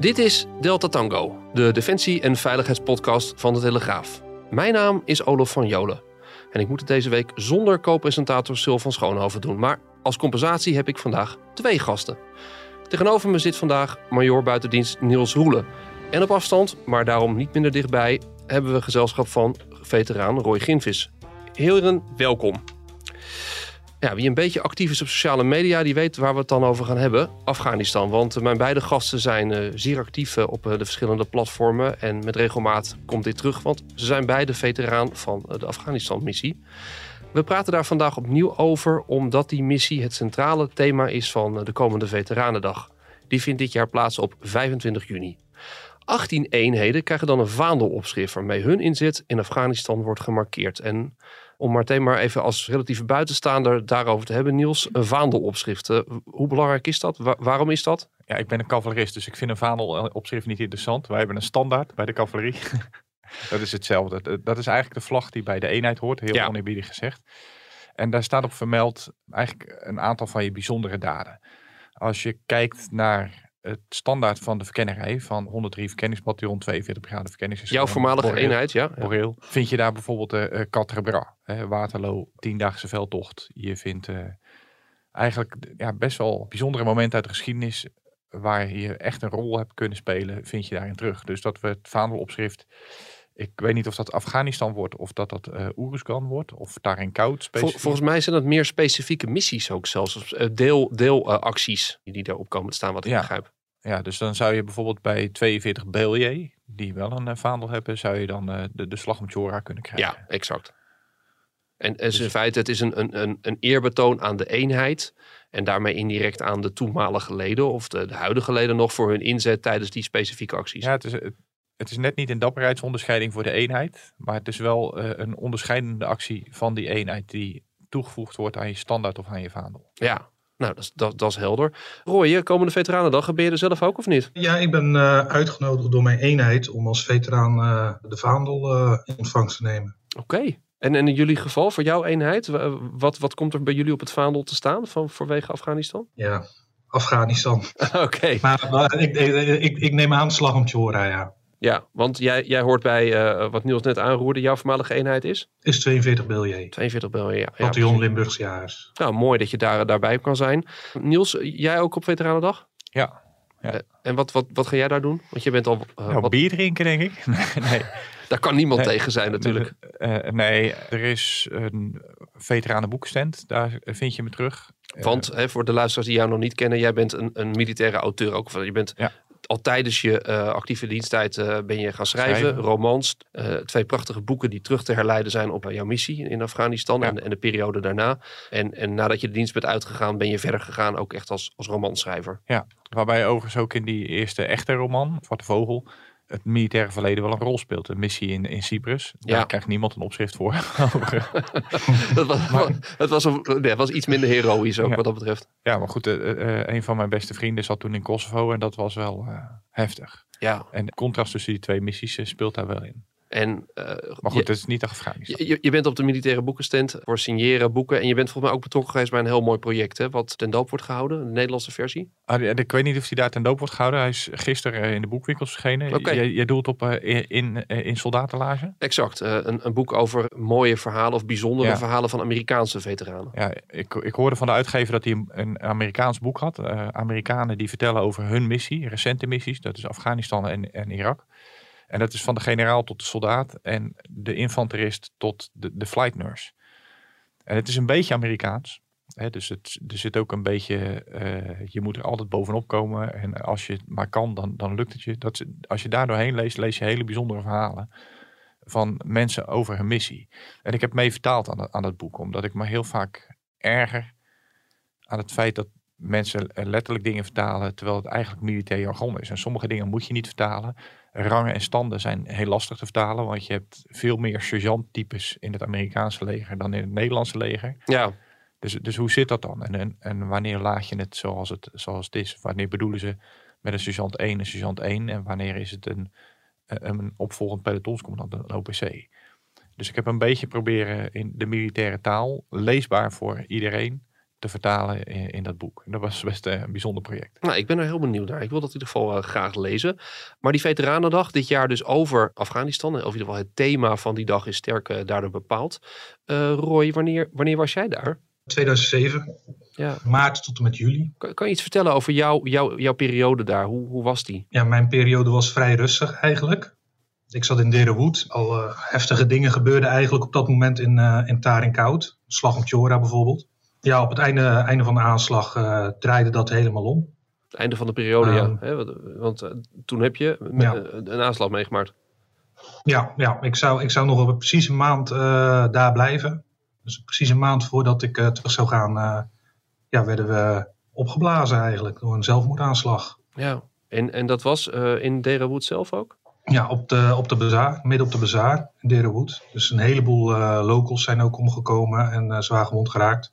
Dit is Delta Tango, de defensie- en veiligheidspodcast van de Telegraaf. Mijn naam is Olof van Jolen. En ik moet het deze week zonder co-presentator Sil van Schoonhoven doen. Maar als compensatie heb ik vandaag twee gasten. Tegenover me zit vandaag major buitendienst Niels Roelen. En op afstand, maar daarom niet minder dichtbij, hebben we gezelschap van veteraan Roy Ginvis. Heren, welkom. Ja, wie een beetje actief is op sociale media, die weet waar we het dan over gaan hebben. Afghanistan. Want eh, mijn beide gasten zijn uh, zeer actief uh, op de verschillende platformen. En met regelmaat komt dit terug, want ze zijn beide veteraan van de Afghanistan-missie. We praten daar vandaag opnieuw over, omdat die missie het centrale thema is van de komende Veteranendag. Die vindt dit jaar plaats op 25 juni. 18 eenheden krijgen dan een vaandelopschrift waarmee hun inzet in Afghanistan wordt gemarkeerd. En om meteen maar even als relatieve buitenstaander daarover te hebben, Niels, een vaandelopschrift. hoe belangrijk is dat? waarom is dat? Ja, ik ben een cavalerist, dus ik vind een vaandelopschrift niet interessant. Wij hebben een standaard bij de cavalerie. dat is hetzelfde. Dat is eigenlijk de vlag die bij de eenheid hoort, heel ja. oneerbiedig gezegd. En daar staat op vermeld eigenlijk een aantal van je bijzondere daden. Als je kijkt naar het standaard van de verkennerij van 103 verkenningsbataljon, 42 brigade verkennings. Jouw voormalige Boreel, eenheid, ja. Boreel. Vind je daar bijvoorbeeld de uh, Quatre Bras, Waterloo, tiendaagse veldtocht. Je vindt uh, eigenlijk ja, best wel bijzondere momenten uit de geschiedenis waar je echt een rol hebt kunnen spelen, vind je daarin terug. Dus dat we het vaandelopschrift ik weet niet of dat Afghanistan wordt of dat dat uh, Oeruzgan wordt of daarin koud. Vol, volgens mij zijn dat meer specifieke missies ook zelfs. Uh, deel, deelacties uh, die daarop komen te staan, wat ik ja. begrijp. Ja, dus dan zou je bijvoorbeeld bij 42 BLJ, die wel een uh, vaandel hebben, zou je dan uh, de, de slag om Chora kunnen krijgen. Ja, exact. En, en dus in feite, het is een, een, een, een eerbetoon aan de eenheid. En daarmee indirect aan de toenmalige leden of de, de huidige leden nog voor hun inzet tijdens die specifieke acties. Ja, het is, het is net niet een dapperheidsonderscheiding voor de eenheid, maar het is wel uh, een onderscheidende actie van die eenheid die toegevoegd wordt aan je standaard of aan je vaandel. Ja, nou, dat is, dat, dat is helder. Roy, komende Veteranendag, ben je er zelf ook of niet? Ja, ik ben uh, uitgenodigd door mijn eenheid om als veteraan uh, de vaandel in ontvangst te nemen. Oké. Okay. En, en in jullie geval, voor jouw eenheid, wat, wat komt er bij jullie op het vaandel te staan van, vanwege Afghanistan? Ja, Afghanistan. Oké. Okay. Maar, maar ik, ik, ik, ik, neem aan de slag om Chora, ja. Ja, want jij, jij hoort bij uh, wat Niels net aanroerde. Jouw voormalige eenheid is? Is 42 BLJ. 42 BLJ, ja. Bataljon ja, Limburgse Jaars. Nou, mooi dat je daar, daarbij kan zijn. Niels, jij ook op Veteranendag? Ja. ja. Uh, en wat, wat, wat ga jij daar doen? Want je bent al... Uh, nou, wat... bier drinken, denk ik. nee. Daar kan niemand nee. tegen zijn natuurlijk. nee, er is een veteranenboekstand. Daar vind je me terug. Want hè, voor de luisteraars die jou nog niet kennen, jij bent een, een militaire auteur ook. Je bent ja al tijdens je uh, actieve diensttijd uh, ben je gaan schrijven. schrijven. Romans. Uh, twee prachtige boeken die terug te herleiden zijn op jouw missie in Afghanistan. Ja. En, en, de periode daarna. En, en nadat je de dienst bent uitgegaan, ben je verder gegaan ook echt als, als romanschrijver. Ja, waarbij overigens ook in die eerste echte roman, Zwarte Vogel het militaire verleden wel een rol speelt. Een missie in, in Cyprus. Daar ja. krijgt niemand een opschrift voor. dat, was, maar, het was, een, nee, was iets minder heroïs ook ja. wat dat betreft. Ja, maar goed. Uh, uh, een van mijn beste vrienden zat toen in Kosovo. En dat was wel uh, heftig. Ja. En de contrast tussen die twee missies speelt daar wel in. En, uh, maar goed, het is niet Afghanistan. Je, je bent op de militaire boekenstand voor signeren boeken. En je bent volgens mij ook betrokken geweest bij een heel mooi project. Hè, wat ten doop wordt gehouden, de Nederlandse versie. Ah, ik weet niet of hij daar ten doop wordt gehouden. Hij is gisteren in de boekwinkels verschenen. Okay. Je, je doelt op uh, in, in soldatenlage? Exact. een, een boek over mooie verhalen of bijzondere ja. verhalen van Amerikaanse veteranen. Ja, ik, ik hoorde van de uitgever dat hij een, een Amerikaans boek had. Amerikanen die vertellen over hun missie, recente missies. Dat is Afghanistan en, en Irak. En dat is van de generaal tot de soldaat en de infanterist tot de, de flight nurse. En het is een beetje Amerikaans. Hè, dus het, er zit ook een beetje, uh, je moet er altijd bovenop komen. En als je het maar kan, dan, dan lukt het je. Dat, als je daar doorheen leest, lees je hele bijzondere verhalen van mensen over hun missie. En ik heb mee vertaald aan, aan dat boek, omdat ik me heel vaak erger aan het feit dat mensen letterlijk dingen vertalen, terwijl het eigenlijk militair jargon is. En sommige dingen moet je niet vertalen rangen en standen zijn heel lastig te vertalen. Want je hebt veel meer sergeanttypes in het Amerikaanse leger dan in het Nederlandse leger. Ja. Dus, dus hoe zit dat dan? En, en, en wanneer laat je het zoals, het zoals het is? Wanneer bedoelen ze met een sergeant 1 een sergeant 1? En wanneer is het een, een opvolgend pelotonscommandant, een OPC? Dus ik heb een beetje proberen in de militaire taal, leesbaar voor iedereen, te vertalen in, in dat boek. En dat was best eh, een bijzonder project. Nou, ik ben er heel benieuwd naar. Ik wil dat in ieder geval uh, graag lezen. Maar die Veteranendag dit jaar dus over Afghanistan. En of in ieder geval het thema van die dag is sterk uh, daardoor bepaald. Roy, wanneer, wanneer was jij daar? 2007. Ja. Maart tot en met juli. Kan, kan je iets vertellen over jou, jou, jouw periode daar? Hoe, hoe was die? Ja, mijn periode was vrij rustig eigenlijk. Ik zat in Derewood. Al uh, heftige dingen gebeurden eigenlijk op dat moment in, uh, in Tarinkoud. Slag om Chora bijvoorbeeld. Ja, op het einde, einde van de aanslag uh, draaide dat helemaal om. Het einde van de periode, ja. Hè? Want toen heb je ja. een aanslag meegemaakt. Ja, ja ik, zou, ik zou nog op precies een maand daar blijven. Dus precies een maand voordat ik terug zou gaan, ja, werden we opgeblazen eigenlijk door een zelfmoordaanslag. Ja, en, en dat was in Derewood zelf ook? Ja, op de, op de bazaar, midden op de bazaar in Derenwood. Dus een heleboel uh, locals zijn ook omgekomen en uh, zwaar gewond geraakt.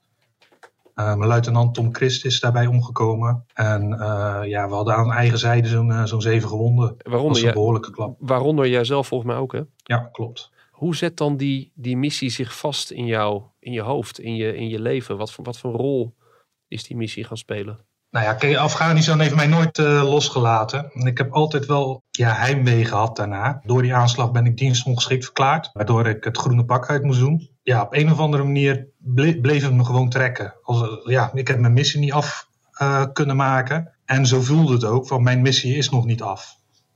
Uh, mijn luitenant Tom Christ is daarbij omgekomen. En ja, we hadden aan eigen zijde zo'n zo'n zeven gewonden. Waaronder dat een behoorlijke klap. Waaronder jij zelf volgens mij ook, hè? Ja, klopt. Hoe zet dan die, die missie zich vast in jou, in je hoofd, in je, in je leven? Wat voor, wat voor rol is die missie gaan spelen? Nou ja, kijk, Afghanistan heeft mij nooit uh, losgelaten. Ik heb altijd wel ja, heimwee gehad daarna. Door die aanslag ben ik dienstongeschikt verklaard, waardoor ik het groene pak uit moest doen. Ja, op een of andere manier bleef, het me gewoon trekken. Als, uh, ja, ik heb mijn missie niet af uh, kunnen maken. En zo voelde het ook, van mijn missie is nog niet af.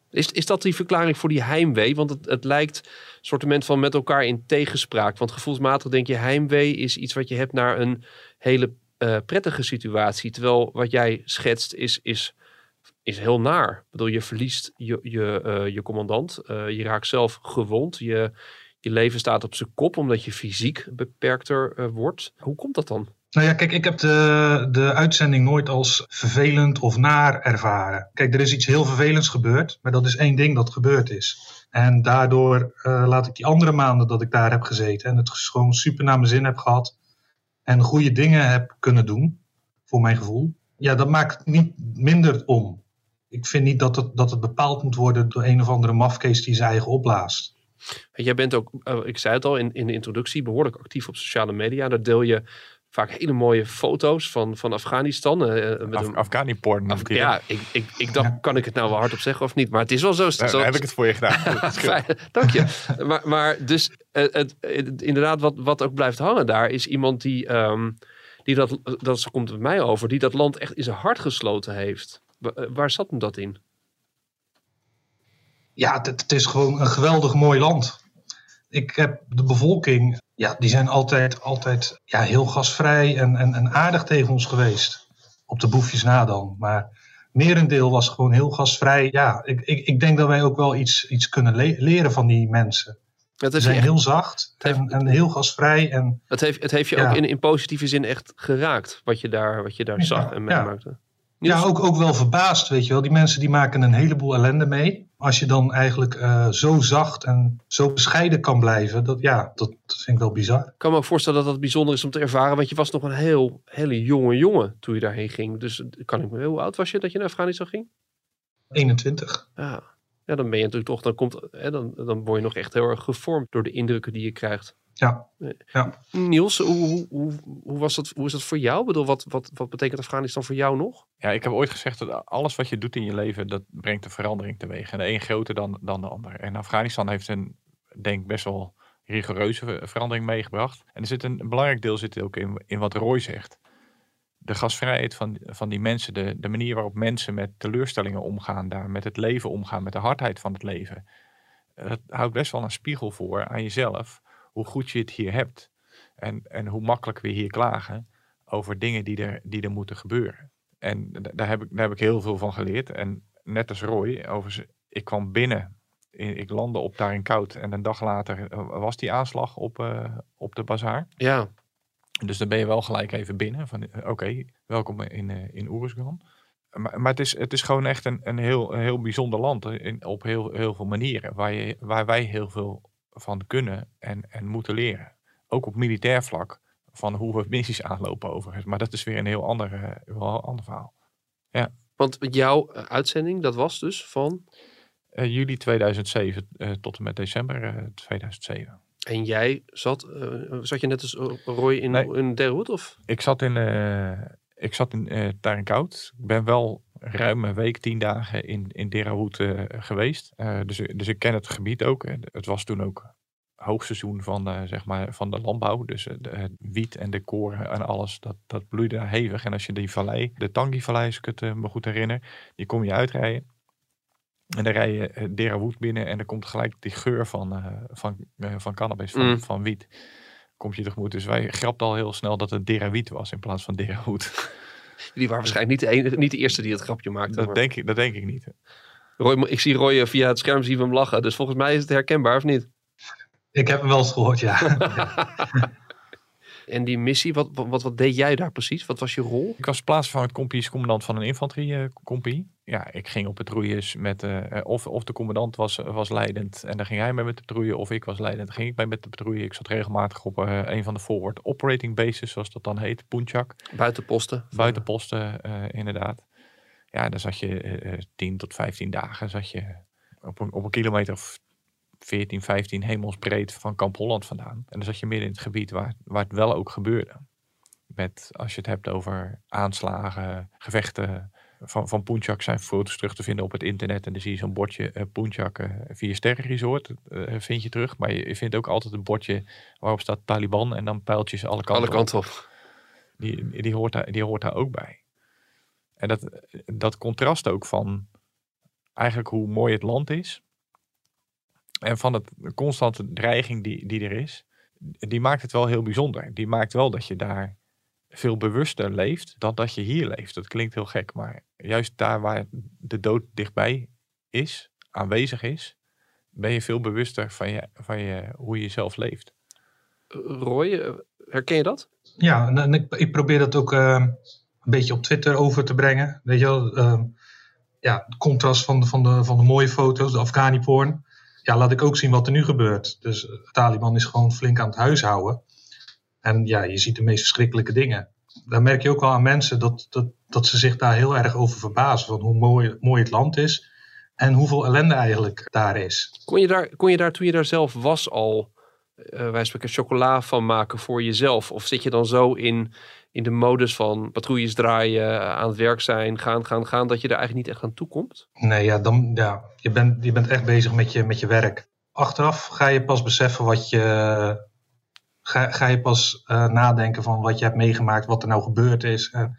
Is, is dat die verklaring voor die heimwee? Want het, het lijkt een soort van met elkaar in tegenspraak. Want gevoelsmatig denk je heimwee is iets wat je hebt naar een hele uh, prettige situatie. Terwijl wat jij schetst is, is, is heel naar. Ik bedoel, je verliest je, je, je commandant. Je raakt zelf gewond. Je, je leven staat op zijn kop omdat je fysiek beperkter wordt. Hoe komt dat dan? Nou ja, kijk, ik heb de, de uitzending nooit als vervelend of naar ervaren. Kijk, er is iets heel vervelends gebeurd, maar dat is één ding dat gebeurd is. En daardoor laat ik die andere maanden dat ik daar heb gezeten en het gewoon super naar mijn zin heb gehad, en goede dingen heb kunnen doen, voor mijn gevoel, ja, dat maakt niet minder om. Ik vind niet dat het, dat het bepaald moet worden door een of andere mafkees die zijn eigen opblaast. Jij bent ook, eh, ik zei het al in, in de introductie, behoorlijk actief op sociale media. Daar deel je vaak hele mooie foto's van, van Afghanistan. Uh, met Af, een, Afghani-porn. Af, ja, ik, ik, ik dacht, kan ik het nou wel hardop zeggen of niet? Maar het is wel zo. Nou, zo heb ik het voor je gedaan. Fijn, dank je. maar, maar dus het, het, inderdaad, wat, wat ook blijft hangen daar, is iemand die, um, die dat, dat komt het mij over, die dat land echt in zijn hart gesloten heeft. Waar zat hem dat in? Ja, het, het is gewoon een geweldig mooi land. Ik heb de bevolking ja, die zijn altijd, altijd ja, heel gasvrij en, en, en aardig tegen ons geweest. Op de boefjes na dan. Maar merendeel was gewoon heel gasvrij. Ja, ik, ik, ik denk dat wij ook wel iets, iets kunnen leren van die mensen. Het is zijn heel zacht en, en, heel gasvrij. En, het, heeft, het heeft je ook in, in positieve zin echt geraakt, wat je daar, wat je daar zag en meemaakte. Ja, ook, ook wel verbaasd, weet je wel. Die mensen die maken een heleboel ellende mee. Als je dan eigenlijk uh, zo zacht en zo bescheiden kan blijven, dat, ja, dat vind ik wel bizar. Ik kan me ook voorstellen dat dat bijzonder is om te ervaren, want je was nog een heel, hele jonge jongen toen je daarheen ging. Dus kan ik me, hoe oud was je dat je naar Afghanistan ging? 21. Ja, ja dan ben je natuurlijk toch, dan, komt, hè, dan, dan word je nog echt heel erg gevormd door de indrukken die je krijgt. Ja. ja. Niels, hoe, hoe, hoe, was dat, hoe is dat voor jou? Ik bedoel, wat, wat, wat betekent Afghanistan voor jou nog? Ja, ik heb ooit gezegd dat alles wat je doet in je leven, dat brengt een verandering teweeg. En de een groter dan, dan de ander. En Afghanistan heeft een, denk best wel rigoureuze verandering meegebracht. En er zit een, een belangrijk deel zit ook in, in wat Roy zegt. De gastvrijheid van, van die mensen, de, de manier waarop mensen met teleurstellingen omgaan, daar met het leven omgaan, met de hardheid van het leven. Dat houdt best wel een spiegel voor aan jezelf hoe goed je het hier hebt. En, en hoe makkelijk we hier klagen over dingen die er, die er moeten gebeuren. En daar heb, ik, daar heb ik heel veel van geleerd. En net als Roy, over, ik kwam binnen. Ik landde op daar in koud. En een dag later eh, was die aanslag op, uh, op de bazaar. Ja. Dus dan ben je wel gelijk even binnen. Van eh, oké, welkom in, uh, in Oeruzgan. Maar, maar, het, is, het is gewoon echt een, een, heel, een heel bijzonder land. In, op heel, heel veel manieren. Waar, je, waar wij heel veel van kunnen en, en moeten leren. Ook op militair vlak van hoe we missies aanlopen overigens. Maar dat is weer een heel ander, uh, ander verhaal. Ja. Want jouw eh, uitzending, dat was dus van? Uh, juli 2007 uh, tot en met december 2007. En jij zat, uh, zat je net als Roy in, Nee. in Derwood of? Ik zat in, eh ik zat in uh, Tarenkoud. Ik ben wel ruim een week, tien dagen in, in eh, geweest. Eh, dus, dus ik ken het gebied ook. En Het was toen ook hoogseizoen van, eh, zeg maar, van de landbouw. Dus eh, de, het wiet en de koren en alles, dat, dat bloeide daar hevig. En als je die vallei, de Tangi-vallei, als ik het eh, me goed herinner, die kom je uitrijden. En dan rij je eh, Derawood binnen en dan komt gelijk die geur van, eh, van, eh, van cannabis, van, Mm. van wiet. Komt je tegemoet. Dus wij grapten al heel snel dat het Derawiet was in plaats van Derawood. Die waren waarschijnlijk niet de, ene, niet de eerste die het grapje maakte. Dat maar- denk, ik, dat denk ik niet. Roy, ik zie Roy eh, via het scherm zien we hem lachen. Dus volgens mij is het herkenbaar of niet? Ik heb hem wel eens gehoord, ja. En die missie, wat, wat, wat, deed jij daar precies? Wat was je rol? Ik was plaatsvervangend compagniescommandant van een infanteriecompagnie. Ja, ik ging op patrouilles met, eh, eh, of, of de commandant was, was leidend en dan ging hij mee met de patrouille. Of ik was leidend, dan ging ik mee met de patrouille. Ik zat regelmatig op eh, een van de forward operating bases, zoals dat dan heet, Poenchak. Buitenposten? Buitenposten, eh, inderdaad. Ja, dan zat je eh, eh, 10 tot 15 dagen zat je op een, op een kilometer of 14, 15 hemelsbreed van Kamp Holland vandaan. En dan zat je midden in het gebied waar, waar het wel ook gebeurde. Met, als je het hebt over aanslagen, gevechten. Van, van Poenchak zijn foto's terug te vinden op het internet. En dan zie je zo'n bordje eh Poenchak eh, vier sterren resort. eh, vind je terug. Maar je, je vindt ook altijd een bordje waarop staat Taliban. En dan pijltjes alle kanten Alle op. kanten op. Die, die, hoort daar, die hoort daar ook bij. En dat, dat contrast ook van eigenlijk hoe mooi het land is. En van het de constante dreiging die, die er is. Die maakt het wel heel bijzonder. Die maakt wel dat je daar veel bewuster leeft dan dat je hier leeft. Dat klinkt heel gek, maar juist daar waar de dood dichtbij is, aanwezig is, ben je veel bewuster van, je, van je, hoe je zelf leeft. Roy, eh, herken je dat? Ja, en, en ik, ik probeer dat ook eh, een beetje op Twitter over te brengen. Weet je wel, eh, ja, het contrast van de, van, de, van de mooie foto's, de Afghani-porn. Ja, laat ik ook zien wat er nu gebeurt. Dus de Taliban is gewoon flink aan het huishouden. En ja, je ziet de meest verschrikkelijke dingen. Daar merk je ook wel aan mensen dat, dat, dat ze zich daar heel erg over verbazen. Van hoe mooi, mooi het land is. En hoeveel ellende eigenlijk daar is. Kon je daar, kon je daar toen je daar zelf was al, eh spreken, chocola van maken voor jezelf? Of zit je dan zo in, in de modus van patrouilles draaien, aan het werk zijn, gaan, gaan, gaan, dat je er eigenlijk niet echt aan toe komt? Nee, ja, dan, ja je, bent, je bent echt bezig met je, met je werk. Achteraf ga je pas beseffen wat je. Ga, ga je pas eh, nadenken van wat je hebt meegemaakt, wat er nou gebeurd is. En,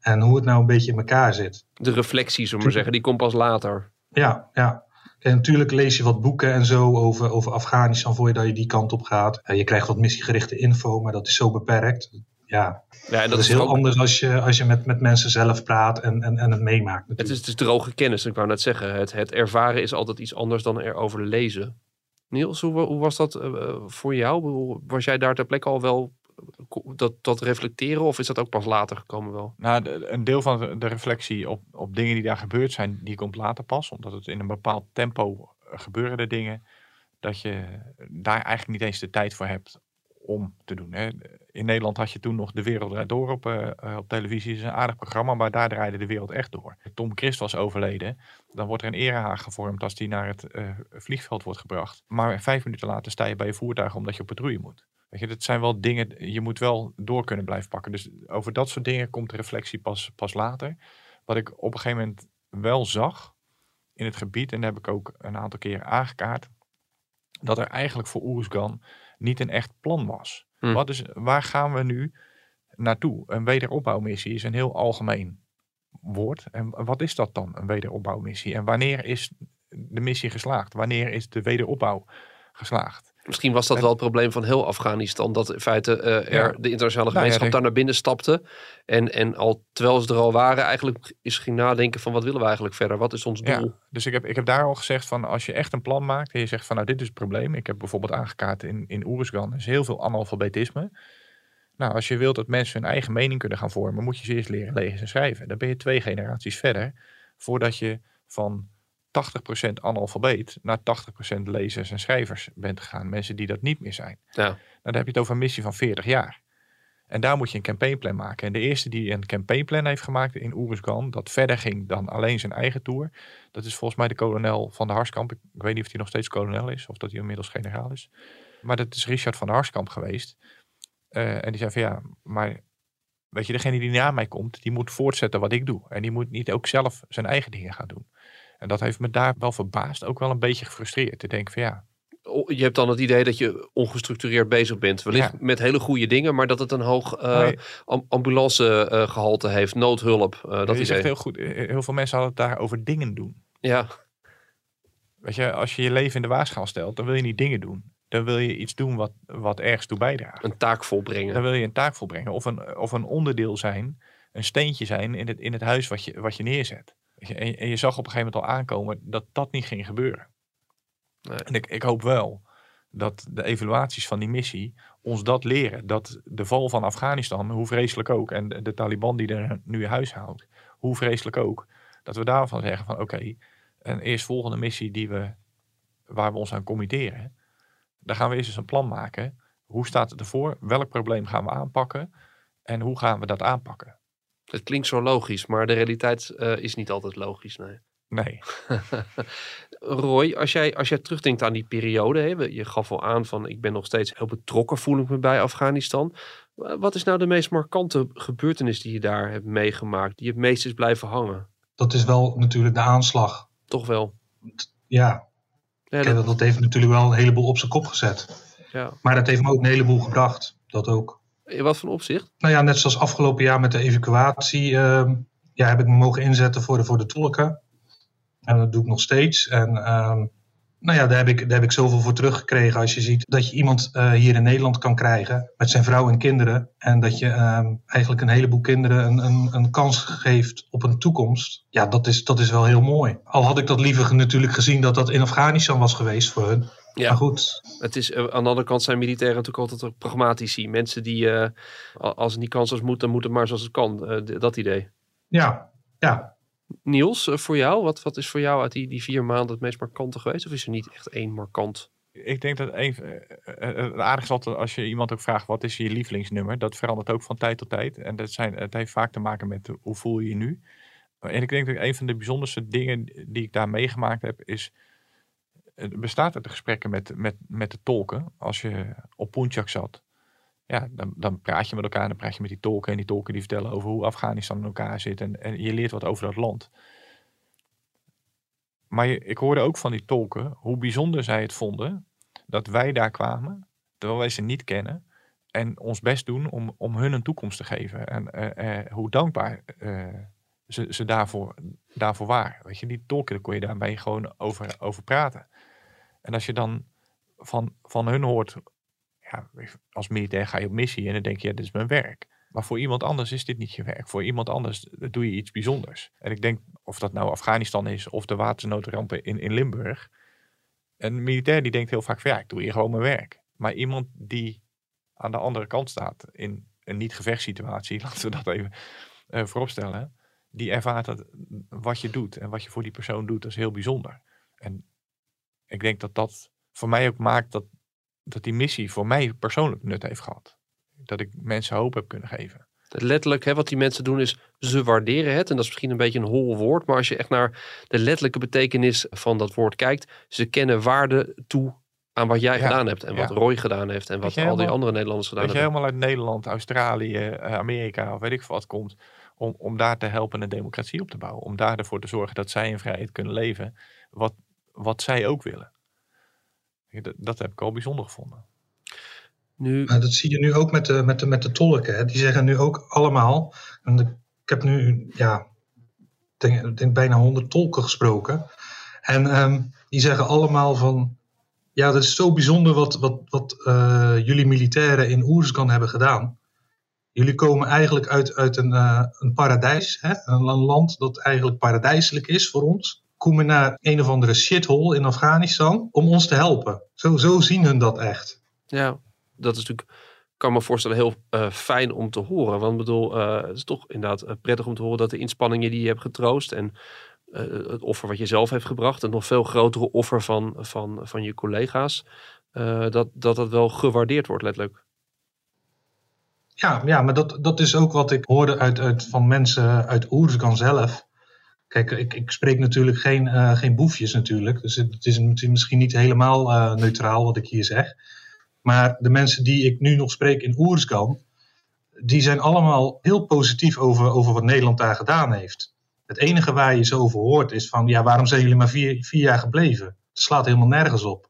en hoe het nou een beetje in elkaar zit. De reflectie, zullen we maar zeggen, die komt pas later. Ja, ja. En natuurlijk lees je wat boeken en zo over, over Afghanistan voor je dat je die kant op gaat. Eh, je krijgt wat missiegerichte info, maar dat is zo beperkt. Ja, Ja, en dat, is heel ook- anders als je, als je met, met mensen zelf praat en, en, en het meemaakt. Het is, het is droge kennis, ik wou net zeggen. Het, het ervaren is altijd iets anders dan erover lezen. Niels, hoe, hoe was dat eh, voor jou? Was jij daar ter plekke al wel dat, dat reflecteren of is dat ook pas later gekomen wel? Nou, de- een deel van de- de reflectie op, op dingen die daar gebeurd zijn, die komt later pas. Omdat het in een bepaald tempo eh, gebeuren er dingen. Dat je daar eigenlijk niet eens de tijd voor hebt om te doen. Hè. In Nederland had je toen nog De Wereld Draait Door op, eh, op televisie. Dat is een aardig programma, maar daar draaide de wereld echt door. Tom Christ was overleden. Dan wordt er een erehaag gevormd als die naar het eh, vliegveld wordt gebracht. Maar vijf minuten later sta je bij je voertuig omdat je op patrouille moet. Weet je, dat zijn wel dingen, je moet wel door kunnen blijven pakken. Dus over dat soort dingen komt de reflectie pas, pas later. Wat ik op een gegeven moment wel zag in het gebied, en dat heb ik ook een aantal keren aangekaart, dat er eigenlijk voor Oeruzgan niet een echt plan was. Hm. Wat is, waar gaan we nu naartoe? Een wederopbouwmissie is een heel algemeen woord. En wat is dat dan, een wederopbouwmissie? En wanneer is de missie geslaagd? Wanneer is de wederopbouw geslaagd? Misschien was dat En- wel het probleem van heel Afghanistan. Dat in feite eh, er Ja. de internationale Nou gemeenschap daar naar binnen stapte. En, en al terwijl ze er al waren, eigenlijk is ging nadenken van wat willen we eigenlijk verder? Wat is ons doel? Ja, dus ik heb, ik heb daar al gezegd van als je echt een plan maakt en je zegt van nou dit is het probleem. Ik heb bijvoorbeeld aangekaart in, in Oeruzgan is heel veel analfabetisme. Nou, als je wilt dat mensen hun eigen mening kunnen gaan vormen, moet je ze eerst leren lezen en schrijven. Dan ben je twee generaties verder voordat je van 80% analfabeet naar 80% lezers en schrijvers bent gegaan. Mensen die dat niet meer zijn. Ja. Nou, dan heb je het over een missie van 40 jaar. En daar moet je een campaignplan maken. En de eerste die een campaignplan heeft gemaakt in Oeruzgan, dat verder ging dan alleen zijn eigen tour, dat is volgens mij de kolonel van de Harskamp. Ik, ik weet niet of hij nog steeds kolonel is of dat hij inmiddels generaal is. Maar dat is Richard van der Harskamp geweest. Eh, en die zei van ja, maar weet je, degene die na mij komt, die moet voortzetten wat ik doe. En die moet niet ook zelf zijn eigen dingen gaan doen. En dat heeft me daar wel verbaasd, ook wel een beetje gefrustreerd. Te denken van ja, je hebt dan het idee dat je ongestructureerd bezig bent. Wellicht met hele goede dingen, maar dat het een hoog uh, nee. ambulancegehalte uh, heeft, noodhulp. Uh, dat is echt heel goed. Heel veel mensen hadden het daar over dingen doen. Ja. Weet je, als je je leven in de waarschaal stelt, dan wil je niet dingen doen. Dan wil je iets doen wat, wat ergens toe bijdraagt. Een taak volbrengen. Dan wil je een taak volbrengen. Of een, of een onderdeel zijn, een steentje zijn in het, in het huis wat je, wat je neerzet. En, en je zag op een gegeven moment al aankomen dat dat niet ging gebeuren. Nee. En ik, ik hoop wel dat de evaluaties van die missie ons dat leren. Dat de val van Afghanistan, hoe vreselijk ook, en de, de Taliban die er nu huis houdt, hoe vreselijk ook, dat we daarvan zeggen van oké, okay, een eerstvolgende missie die we, waar we ons aan committeren, daar gaan we eerst eens een plan maken. Hoe staat het ervoor? Welk probleem gaan we aanpakken? En hoe gaan we dat aanpakken? Het klinkt zo logisch, maar de realiteit uh, is niet altijd logisch. Nee. Nee. Roy, als jij, als jij terugdenkt aan die periode, hè, je gaf al aan van ik ben nog steeds heel betrokken, voel ik me bij Afghanistan. Wat is nou de meest markante gebeurtenis die je daar hebt meegemaakt, die het meest is blijven hangen? Dat is wel natuurlijk de aanslag. Toch wel? Ja. ja dat... dat heeft natuurlijk wel een heleboel op zijn kop gezet. Ja. Maar dat heeft me ook een heleboel gebracht. Dat ook. In wat voor opzicht? Nou ja, net zoals afgelopen jaar met de evacuatie. Uh, ja, heb ik me mogen inzetten voor de, voor de tolken. En dat doe ik nog steeds. En um, nou ja, daar heb, ik, daar heb ik zoveel voor teruggekregen. Als je ziet dat je iemand uh, hier in Nederland kan krijgen met zijn vrouw en kinderen. En dat je um, eigenlijk een heleboel kinderen een, een, een, kans geeft op een toekomst. Ja, dat is, dat is wel heel mooi. Al had ik dat liever natuurlijk gezien dat dat in Afghanistan was geweest voor hun. Ja, maar goed. Het is, aan de andere kant zijn militairen natuurlijk altijd pragmatici. Mensen die, uh, als het niet kansloos moet, dan moet het maar zoals het kan. Uh, dat idee. Ja, ja. Niels, eh, voor jou, wat, wat is voor jou uit die, die vier maanden het meest markante geweest? Of is er niet echt één markant? Ik denk dat een, het aardig is altijd als je iemand ook vraagt wat is je lievelingsnummer. Dat verandert ook van tijd tot tijd. En dat zijn, het heeft vaak te maken met hoe voel je je nu. En ik denk dat een van de bijzonderste dingen die ik daar meegemaakt heb is... Het bestaat uit de gesprekken met, met, met de tolken. Als je op Punjak zat, ja, dan, dan praat je met elkaar dan praat je met die tolken. En die tolken die vertellen over hoe Afghanistan in elkaar zit. En, en je leert wat over dat land. Maar ik hoorde ook van die tolken hoe bijzonder zij het vonden dat wij daar kwamen, terwijl wij ze niet kennen. En ons best doen om, om hun een toekomst te geven. En uh, uh, hoe dankbaar ze, ze daarvoor, daarvoor waren. Weet je, die tolken, daar kon je daarmee gewoon over, over praten. En als je dan van, van hun hoort ja, als militair ga je op missie en dan denk je, ja, dit is mijn werk. Maar voor iemand anders is dit niet je werk. Voor iemand anders doe je iets bijzonders. En ik denk, of dat nou Afghanistan is of de watersnoodrampen in, in Limburg. Een militair die denkt heel vaak van ja, ik doe hier gewoon mijn werk. Maar iemand die aan de andere kant staat in een niet-gevechtssituatie, laten we dat even uh, vooropstellen. Die ervaart dat wat je doet en wat je voor die persoon doet, dat is heel bijzonder. En ik denk dat dat voor mij ook maakt dat dat die missie voor mij persoonlijk nut heeft gehad. Dat ik mensen hoop heb kunnen geven. Letterlijk, hè, wat die mensen doen is, ze waarderen het. En dat is misschien een beetje een hol woord. Maar als je echt naar de letterlijke betekenis van dat woord kijkt. Ze kennen waarde toe aan wat jij gedaan hebt. En wat Roy gedaan heeft. En wat al die andere Nederlanders gedaan hebben. Dat je helemaal uit Nederland, Australië, eh, Amerika of weet ik wat komt. Om, om daar te helpen een democratie op te bouwen. Om daar ervoor te zorgen dat zij in vrijheid kunnen leven. Wat, wat zij ook willen. Dat, dat heb ik al bijzonder gevonden. Nu... Maar dat zie je nu ook met de, met de, met de tolken. Hè. Die zeggen nu ook allemaal. En ik heb nu ja, denk, denk bijna honderd tolken gesproken. En um, die zeggen allemaal van. Ja, dat is zo bijzonder wat, wat, wat uh, jullie militairen in Oerskan hebben gedaan. Jullie komen eigenlijk uit, uit een, uh, een paradijs. Hè? Een land dat eigenlijk paradijselijk is voor ons komen naar een of andere shithole in Afghanistan om ons te helpen. Zo, zo zien hun dat echt. Ja, dat is natuurlijk, kan me voorstellen, heel uh, fijn om te horen. Want ik bedoel, uh, het is toch inderdaad uh, prettig om te horen dat de inspanningen die je hebt getroost en het offer wat je zelf heeft gebracht, een nog veel grotere offer van, van, van je collega's, dat, dat dat wel gewaardeerd wordt, letterlijk. Ja, ja maar dat, dat is ook wat ik hoorde uit, uit, van mensen uit Oerskan zelf. Kijk, ik, ik spreek natuurlijk geen, uh, geen boefjes natuurlijk. Dus het, is misschien niet helemaal uh, neutraal wat ik hier zeg. Maar de mensen die ik nu nog spreek in Oerskan, die zijn allemaal heel positief over, over wat Nederland daar gedaan heeft. Het enige waar je zo over hoort is van, ja, waarom zijn jullie maar vier, vier jaar gebleven? Het slaat helemaal nergens op.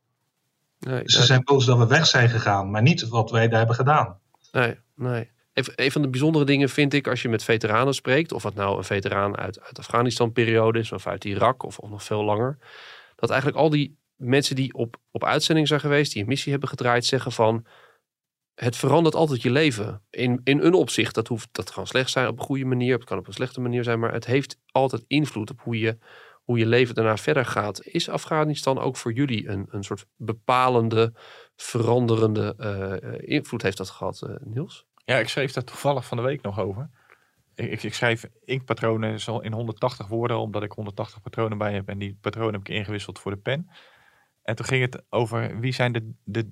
Nee, Ze zijn boos dat we weg zijn gegaan, maar niet wat wij daar hebben gedaan. nee, nee. Een, van de bijzondere dingen vind ik als je met veteranen spreekt, of het nou een veteraan uit, uit Afghanistan-periode is, of uit Irak, of, of nog veel langer, dat eigenlijk al die mensen die op, op uitzending zijn geweest, die een missie hebben gedraaid, zeggen van het verandert altijd je leven. In, in een opzicht, dat, hoeft, dat kan slecht zijn op een goede manier, het kan op een slechte manier zijn, maar het heeft altijd invloed op hoe je, hoe je leven daarna verder gaat. Is Afghanistan ook voor jullie een, een soort bepalende, veranderende eh, invloed heeft dat gehad, eh, Niels? Ja, ik schreef daar toevallig van de week nog over. Ik, ik, ik schrijf inkpatronen in 180 woorden, omdat ik 180 patronen bij heb. En die patronen heb ik ingewisseld voor de pen. En toen ging het over wie zijn de, de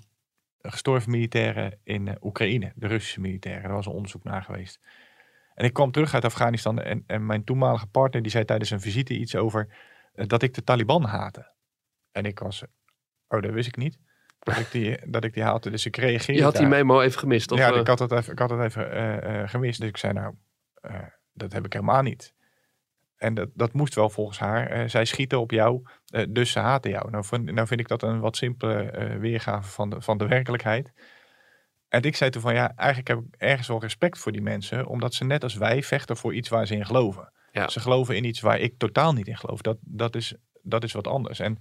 gestorven militairen in Oekraïne, de Russische militairen. Daar was een onderzoek naar geweest. En ik kwam terug uit Afghanistan en, en mijn toenmalige partner die zei tijdens een visite iets over eh, dat ik de Taliban haatte. En ik was, oh dat wist ik niet, dat ik die, dat ik die haatte. Dus ik reageerde Je had die daar. memo even gemist, of, ja, eh? ik had het even, ik had het even eh, eh, gemist. Dus ik zei nou, dat heb ik helemaal niet. En dat, dat moest wel volgens haar. Zij schieten op jou, dus ze haten jou. Nou vind, nou vind ik dat een wat simpele weergave van de, van de werkelijkheid. En ik zei toen van ja, eigenlijk heb ik ergens wel respect voor die mensen. Omdat ze net als wij vechten voor iets waar ze in geloven. Ja. Ze geloven in iets waar ik totaal niet in geloof. Dat, dat, is, dat is wat anders. En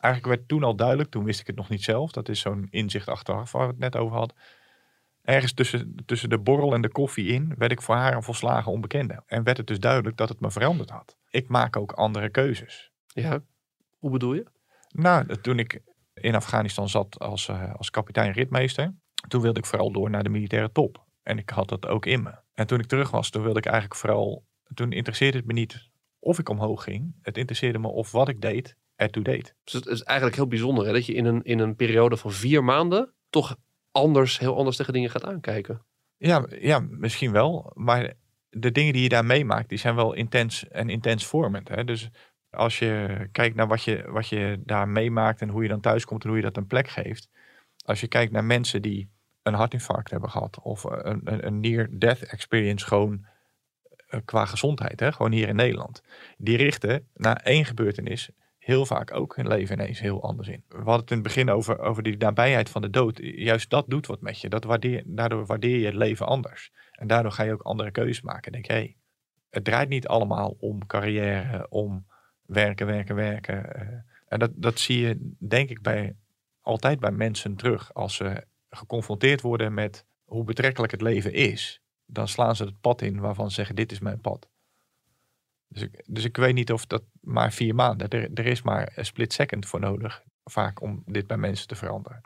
eigenlijk werd toen al duidelijk, toen wist ik het nog niet zelf. Dat is zo'n inzicht achteraf waar we het net over hadden. Ergens tussen, tussen de borrel en de koffie in werd ik voor haar een volslagen onbekende. En werd het dus duidelijk dat het me veranderd had. Ik maak ook andere keuzes. Ja, hoe bedoel je? Nou, toen ik in Afghanistan zat als, eh, als kapitein ritmeester, toen wilde ik vooral door naar de militaire top. En ik had dat ook in me. En toen ik terug was, toen wilde ik eigenlijk vooral, toen interesseerde het me niet of ik omhoog ging. Het interesseerde me of wat ik deed, ertoe deed. Dus het is eigenlijk heel bijzonder hè, dat je in een, in een periode van vier maanden toch anders, heel anders tegen dingen gaat aankijken. Ja, ja, misschien wel. Maar de dingen die je daar meemaakt, die zijn wel intens en intens vormend. Hè? Dus als je kijkt naar wat je, wat je daar meemaakt en hoe je dan thuis komt en hoe je dat een plek geeft. Als je kijkt naar mensen die een hartinfarct hebben gehad of een, een, een near-death experience gewoon eh, qua gezondheid, hè? gewoon hier in Nederland. Die richten na één gebeurtenis heel vaak ook hun leven ineens heel anders in. We hadden het in het begin over, over die nabijheid van de dood. Juist dat doet wat met je. Dat waardeer, daardoor waardeer je het leven anders. En daardoor ga je ook andere keuzes maken. Denk, hey, het draait niet allemaal om carrière, om werken, werken, werken. eh. En dat, dat zie je, denk ik, bij, altijd bij mensen terug. Als ze geconfronteerd worden met hoe betrekkelijk het leven is, dan slaan ze het pad in waarvan ze zeggen: Dit is mijn pad. Dus ik, dus ik weet niet of dat maar vier maanden. Er, er is maar een split second voor nodig, vaak om dit bij mensen te veranderen.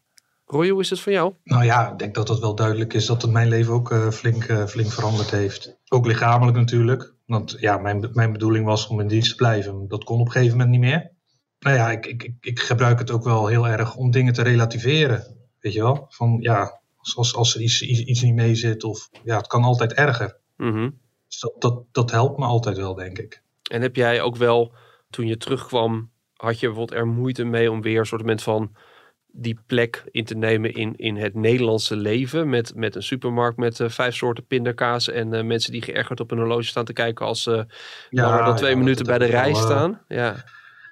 Roy, hoe is het voor jou? Nou ja, ik denk dat het wel duidelijk is dat het mijn leven ook eh, flink, eh, flink veranderd heeft. Ook lichamelijk natuurlijk. Want ja, mijn, mijn bedoeling was om in dienst te blijven. Dat kon op een gegeven moment niet meer. Nou ja, ik, ik, ik, ik gebruik het ook wel heel erg om dingen te relativeren. Weet je wel? Van ja, als, als, als er iets, iets, iets niet mee zit of ja, het kan altijd erger. Mhm. Dus dat, dat, dat helpt me altijd wel, denk ik. En heb jij ook wel, toen je terugkwam, had je bijvoorbeeld er moeite mee om weer een soort van die plek in te nemen in, in het Nederlandse leven. Met, met een supermarkt met eh, vijf soorten pindakaas en eh, mensen die geërgerd op een horloge staan te kijken als ze langer dan twee ja, minuten bij de rij eh, staan. Ja.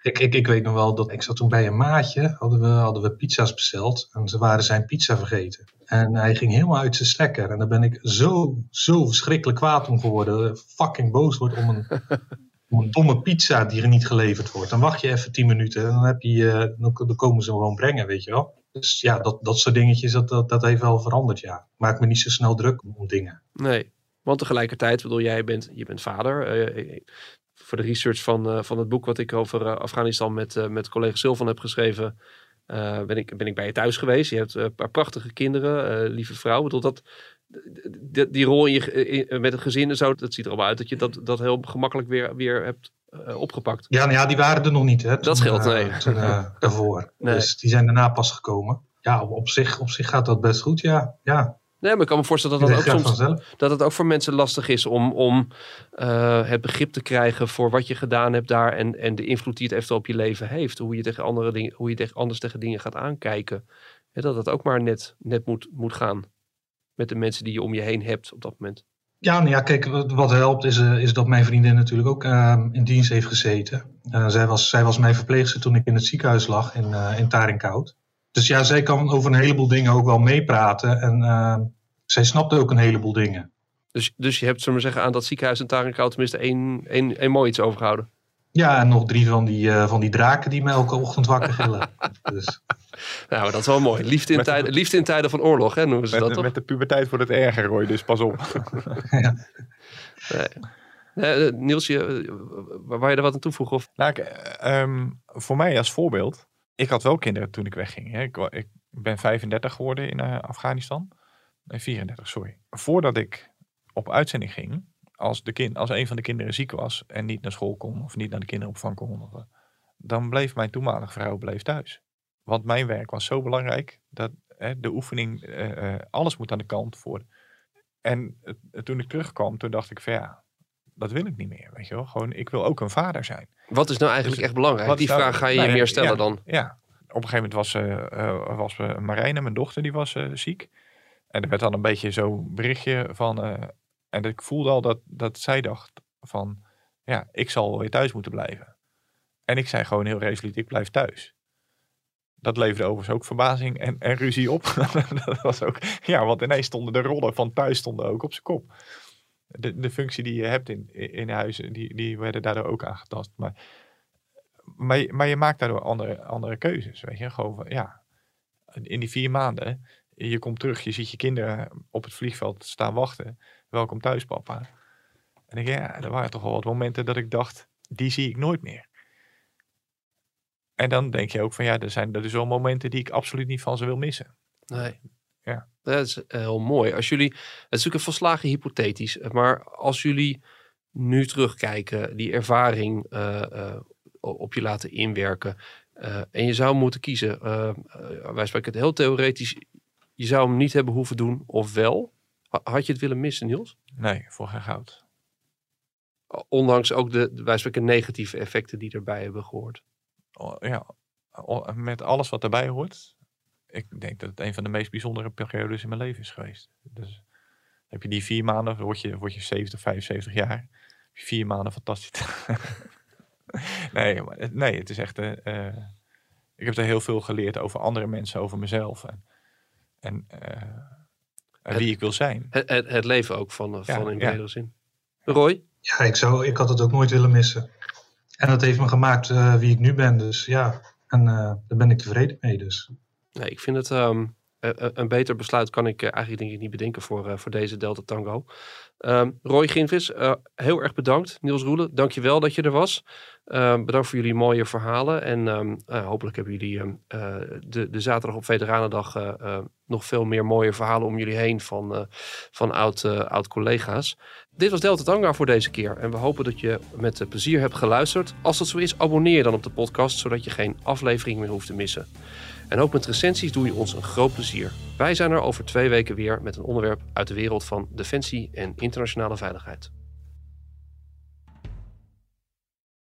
Ik, ik, ik weet nog wel dat ik zat toen bij een maatje, hadden we, hadden we pizza's besteld en ze waren zijn pizza vergeten. En hij ging helemaal uit zijn stekker en daar ben ik zo, zo verschrikkelijk kwaad om geworden. Fucking boos wordt om een, om een domme pizza die er niet geleverd wordt. Dan wacht je even tien minuten en dan, heb je, eh, dan, dan komen ze hem gewoon brengen, weet je wel. Dus ja, dat, dat soort dingetjes, dat, dat, dat heeft wel veranderd, ja. Maak me niet zo snel druk om dingen. Nee, want tegelijkertijd, bedoel jij bent, je bent vader. Eh, voor de research van, eh, van het boek wat ik over eh, Afghanistan met, eh, met collega Silvan heb geschreven, ben, ik, ben ik bij je thuis geweest. Je hebt een paar prachtige kinderen, lieve vrouw. Bedoel, dat, die, die rol in je, in- met het gezin en zo, dat ziet er allemaal uit dat je dat, dat heel gemakkelijk weer, weer hebt opgepakt. Ja, nou ja, die waren er nog niet, hè. Dat scheelt, nee. toen, eh, daarvoor. Nee. Dus die zijn daarna pas gekomen. Ja, op, op, zich, op zich gaat dat best goed, ja. ja. Nee, maar ik kan me voorstellen dat dat ook soms vanzelf. dat het ook voor mensen lastig is om, om eh, het begrip te krijgen voor wat je gedaan hebt daar en, en de invloed die het eventueel op je leven heeft. Hoe je, tegen andere dingen, hoe je tegen, anders tegen dingen gaat aankijken. hè, dat het ook maar net, net moet, moet gaan. Met de mensen die je om je heen hebt op dat moment. Ja, nou ja, kijk, wat helpt is, eh, is dat mijn vriendin natuurlijk ook ehm, in dienst heeft gezeten. Eh, zij, was, zij was mijn verpleegster toen ik in het ziekenhuis lag in, in Tarinkoud. Dus ja, zij kan over een heleboel dingen ook wel meepraten. En ehm, zij snapte ook een heleboel dingen. Dus, dus je hebt, zullen we maar zeggen, aan dat ziekenhuis in Tarenkoud tenminste één, één, één mooi iets overgehouden. Ja, en nog drie van die, eh, van die draken die me elke ochtend wakker gillen. dus, Nou, dat is wel mooi. Liefde in, Met- tijden, liefde in tijden van oorlog, hè, noemen ze dat Met, toch? met de puberteit wordt het erger, Roy, dus pas op. Eh, eh, Niels, je, eh, waar je er wat aan toevoegen? Of? Nou, ik, eh, ehm, voor mij als voorbeeld. Ik had wel kinderen toen ik wegging. Hè. Ik, ik ben 35 geworden in eh, Afghanistan. Nee, 34, sorry. Voordat ik op uitzending ging, als, de kind, als een van de kinderen ziek was en niet naar school kon of niet naar de kinderopvang kon, dan bleef mijn toenmalige vrouw bleef thuis. Want mijn werk was zo belangrijk dat hè, de oefening, eh, eh, alles moet aan de kant voor. En toen ik terugkwam, toen dacht ik van ja, dat wil ik niet meer. Weet je wel? Gewoon, ik wil ook een vader zijn. Wat is nou eigenlijk Dus echt belangrijk? Die nou- vraag ga je nou je ja, meer stellen ja. dan. Ja, op een gegeven moment was, eh, was eh, Marijne, mijn dochter, die was ziek. En er werd dan een beetje zo'n berichtje van... en ik voelde al dat, dat zij dacht van... Ja, ik zal weer thuis moeten blijven. En ik zei gewoon heel resoluut, ik blijf thuis. Dat leverde overigens ook verbazing en, en ruzie op. dat was ook, ja, want ineens stonden de rollen van thuis stonden ook op zijn kop. De, de functie die je hebt in, in huizen, die, die werden daardoor ook aangetast. Maar maar, je- maar je maakt daardoor andere, andere keuzes. Weet je, gewoon van, ja, in die vier maanden, je komt terug, je ziet je kinderen op het vliegveld staan wachten. Welkom thuis, papa. En ik, ja, er waren toch wel wat momenten dat ik dacht, die zie ik nooit meer. En dan denk je ook van, ja, er zijn er dus wel momenten die ik absoluut niet van ze wil missen. Nee. Dat is eh, heel mooi. Als jullie, het is natuurlijk een volslagen hypothetisch, maar als jullie nu terugkijken, die ervaring eh, eh, op je laten inwerken, en je zou moeten kiezen, wij spreken het heel theoretisch, je zou hem niet hebben hoeven doen, of wel? Ha- Had je het willen missen, Niels? Nee, voor geen goud. Ondanks ook de, wij spreken negatieve effecten die erbij hebben gehoord. Ja, met alles wat erbij hoort. Ik denk dat het een van de meest bijzondere periodes in mijn leven is geweest. Dus heb je die vier maanden, word je, word je 70, 75 jaar. Vier maanden fantastisch. nee, maar het, nee, het is echt. eh, eh, ik heb er heel veel geleerd over andere mensen, over mezelf. En, en, eh, en wie ik wil zijn. Het, het, het leven ook van, Ja, van in ja. bredere zin. Roy? ja, ik, zou, ik had het ook nooit willen missen. En dat heeft me gemaakt eh, wie ik nu ben. Dus ja, en eh, daar ben ik tevreden mee. Dus. Nee, ik vind het ehm, eh, eh, een beter besluit kan ik eh, eigenlijk denk ik niet bedenken voor, eh, voor deze Delta Tango. Ehm, Roy Ginvis, eh, heel erg bedankt. Niels Roelen, dankjewel dat je er was. Ehm, bedankt voor jullie mooie verhalen. En hopelijk hebben jullie de, de zaterdag op Veteranendag nog veel meer mooie verhalen om jullie heen van, van oud, eh, oud. Dit was Delta Tango voor deze keer. En we hopen dat je met plezier hebt geluisterd. Als dat zo is, abonneer dan op de podcast, zodat je geen aflevering meer hoeft te missen. En ook met recensies doe je ons een groot plezier. Wij zijn er over twee weken weer met een onderwerp uit de wereld van defensie en internationale veiligheid.